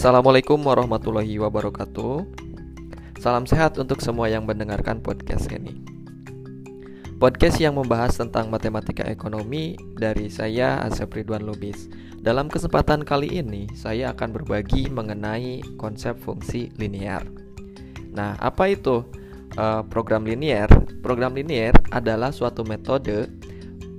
Assalamualaikum warahmatullahi wabarakatuh. Salam sehat untuk semua yang mendengarkan podcast ini. Podcast yang membahas tentang matematika ekonomi dari saya Asep Ridwan Lubis. Dalam kesempatan kali ini, saya akan berbagi mengenai konsep fungsi linear. Nah, apa itu uh, program linear? Program linear adalah suatu metode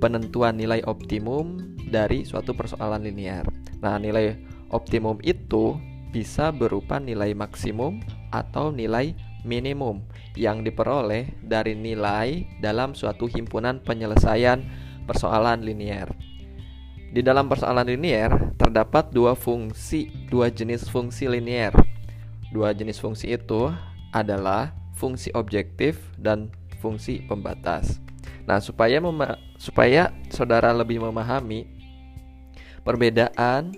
penentuan nilai optimum dari suatu persoalan linear. Nah, nilai optimum itu bisa berupa nilai maksimum atau nilai minimum yang diperoleh dari nilai dalam suatu himpunan penyelesaian persoalan linear. Di dalam persoalan linear terdapat dua fungsi, dua jenis fungsi linear. Dua jenis fungsi itu adalah fungsi objektif dan fungsi pembatas. Nah, supaya supaya saudara lebih memahami perbedaan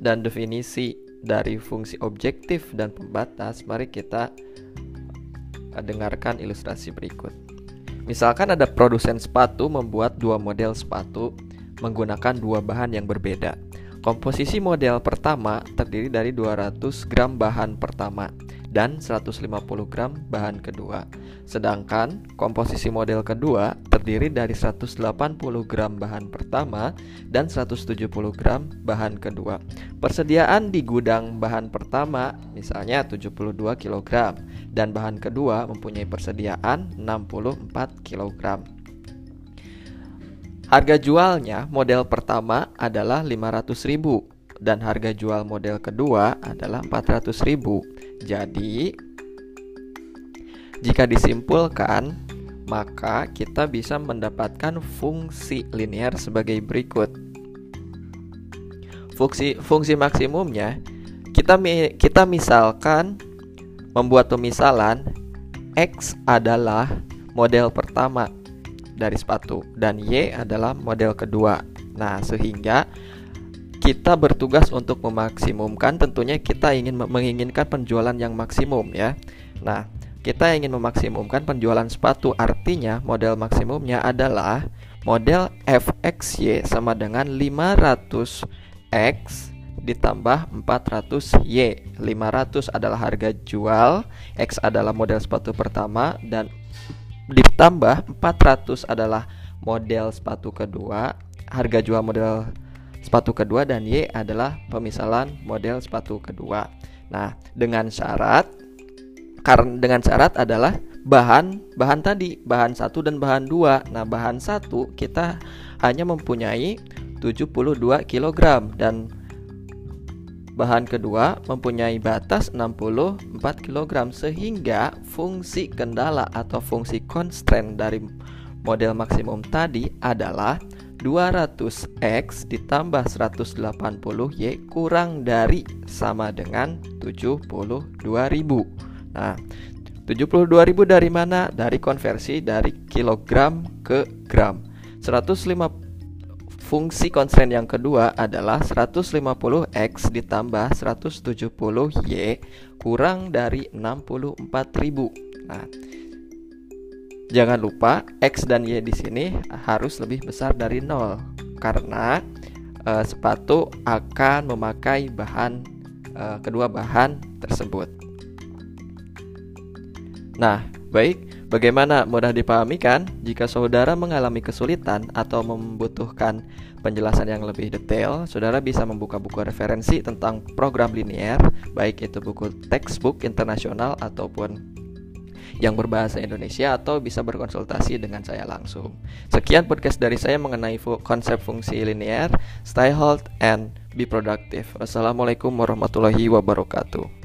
dan definisi dari fungsi objektif dan pembatas, mari kita eh, dengarkan ilustrasi berikut. Misalkan ada produsen sepatu membuat dua model sepatu menggunakan dua bahan yang berbeda. Komposisi model pertama terdiri dari 200 gram bahan pertama dan 150 gram bahan kedua. Sedangkan komposisi model kedua terdiri dari 180 gram bahan pertama dan 170 gram bahan kedua. Persediaan di gudang bahan pertama misalnya 72 kg dan bahan kedua mempunyai persediaan 64 kg. Harga jualnya model pertama adalah 500.000 dan harga jual model kedua adalah 400.000. Jadi jika disimpulkan, maka kita bisa mendapatkan fungsi linear sebagai berikut. Fungsi fungsi maksimumnya kita kita misalkan membuat pemisalan X adalah model pertama dari sepatu dan Y adalah model kedua. Nah, sehingga kita bertugas untuk memaksimumkan tentunya kita ingin menginginkan penjualan yang maksimum ya. Nah, kita ingin memaksimumkan penjualan sepatu artinya model maksimumnya adalah model FXY sama dengan 500X ditambah 400Y. 500 adalah harga jual, X adalah model sepatu pertama dan ditambah 400 adalah model sepatu kedua. Harga jual model sepatu kedua dan Y adalah pemisalan model sepatu kedua. Nah, dengan syarat karena dengan syarat adalah bahan bahan tadi, bahan satu dan bahan dua. Nah, bahan satu kita hanya mempunyai 72 kg dan bahan kedua mempunyai batas 64 kg sehingga fungsi kendala atau fungsi constraint dari model maksimum tadi adalah 200x ditambah 180y kurang dari sama dengan 72.000. Nah, 72.000 dari mana? Dari konversi dari kilogram ke gram. 105 fungsi constraint yang kedua adalah 150x ditambah 170y kurang dari 64.000. Nah, Jangan lupa X dan Y di sini harus lebih besar dari 0 karena e, sepatu akan memakai bahan e, kedua bahan tersebut. Nah, baik, bagaimana mudah dipahami kan? Jika saudara mengalami kesulitan atau membutuhkan penjelasan yang lebih detail, saudara bisa membuka buku referensi tentang program linear, baik itu buku textbook internasional ataupun yang berbahasa Indonesia atau bisa berkonsultasi dengan saya langsung. Sekian podcast dari saya mengenai fu konsep fungsi linear. Stay healthy and be productive. Wassalamualaikum warahmatullahi wabarakatuh.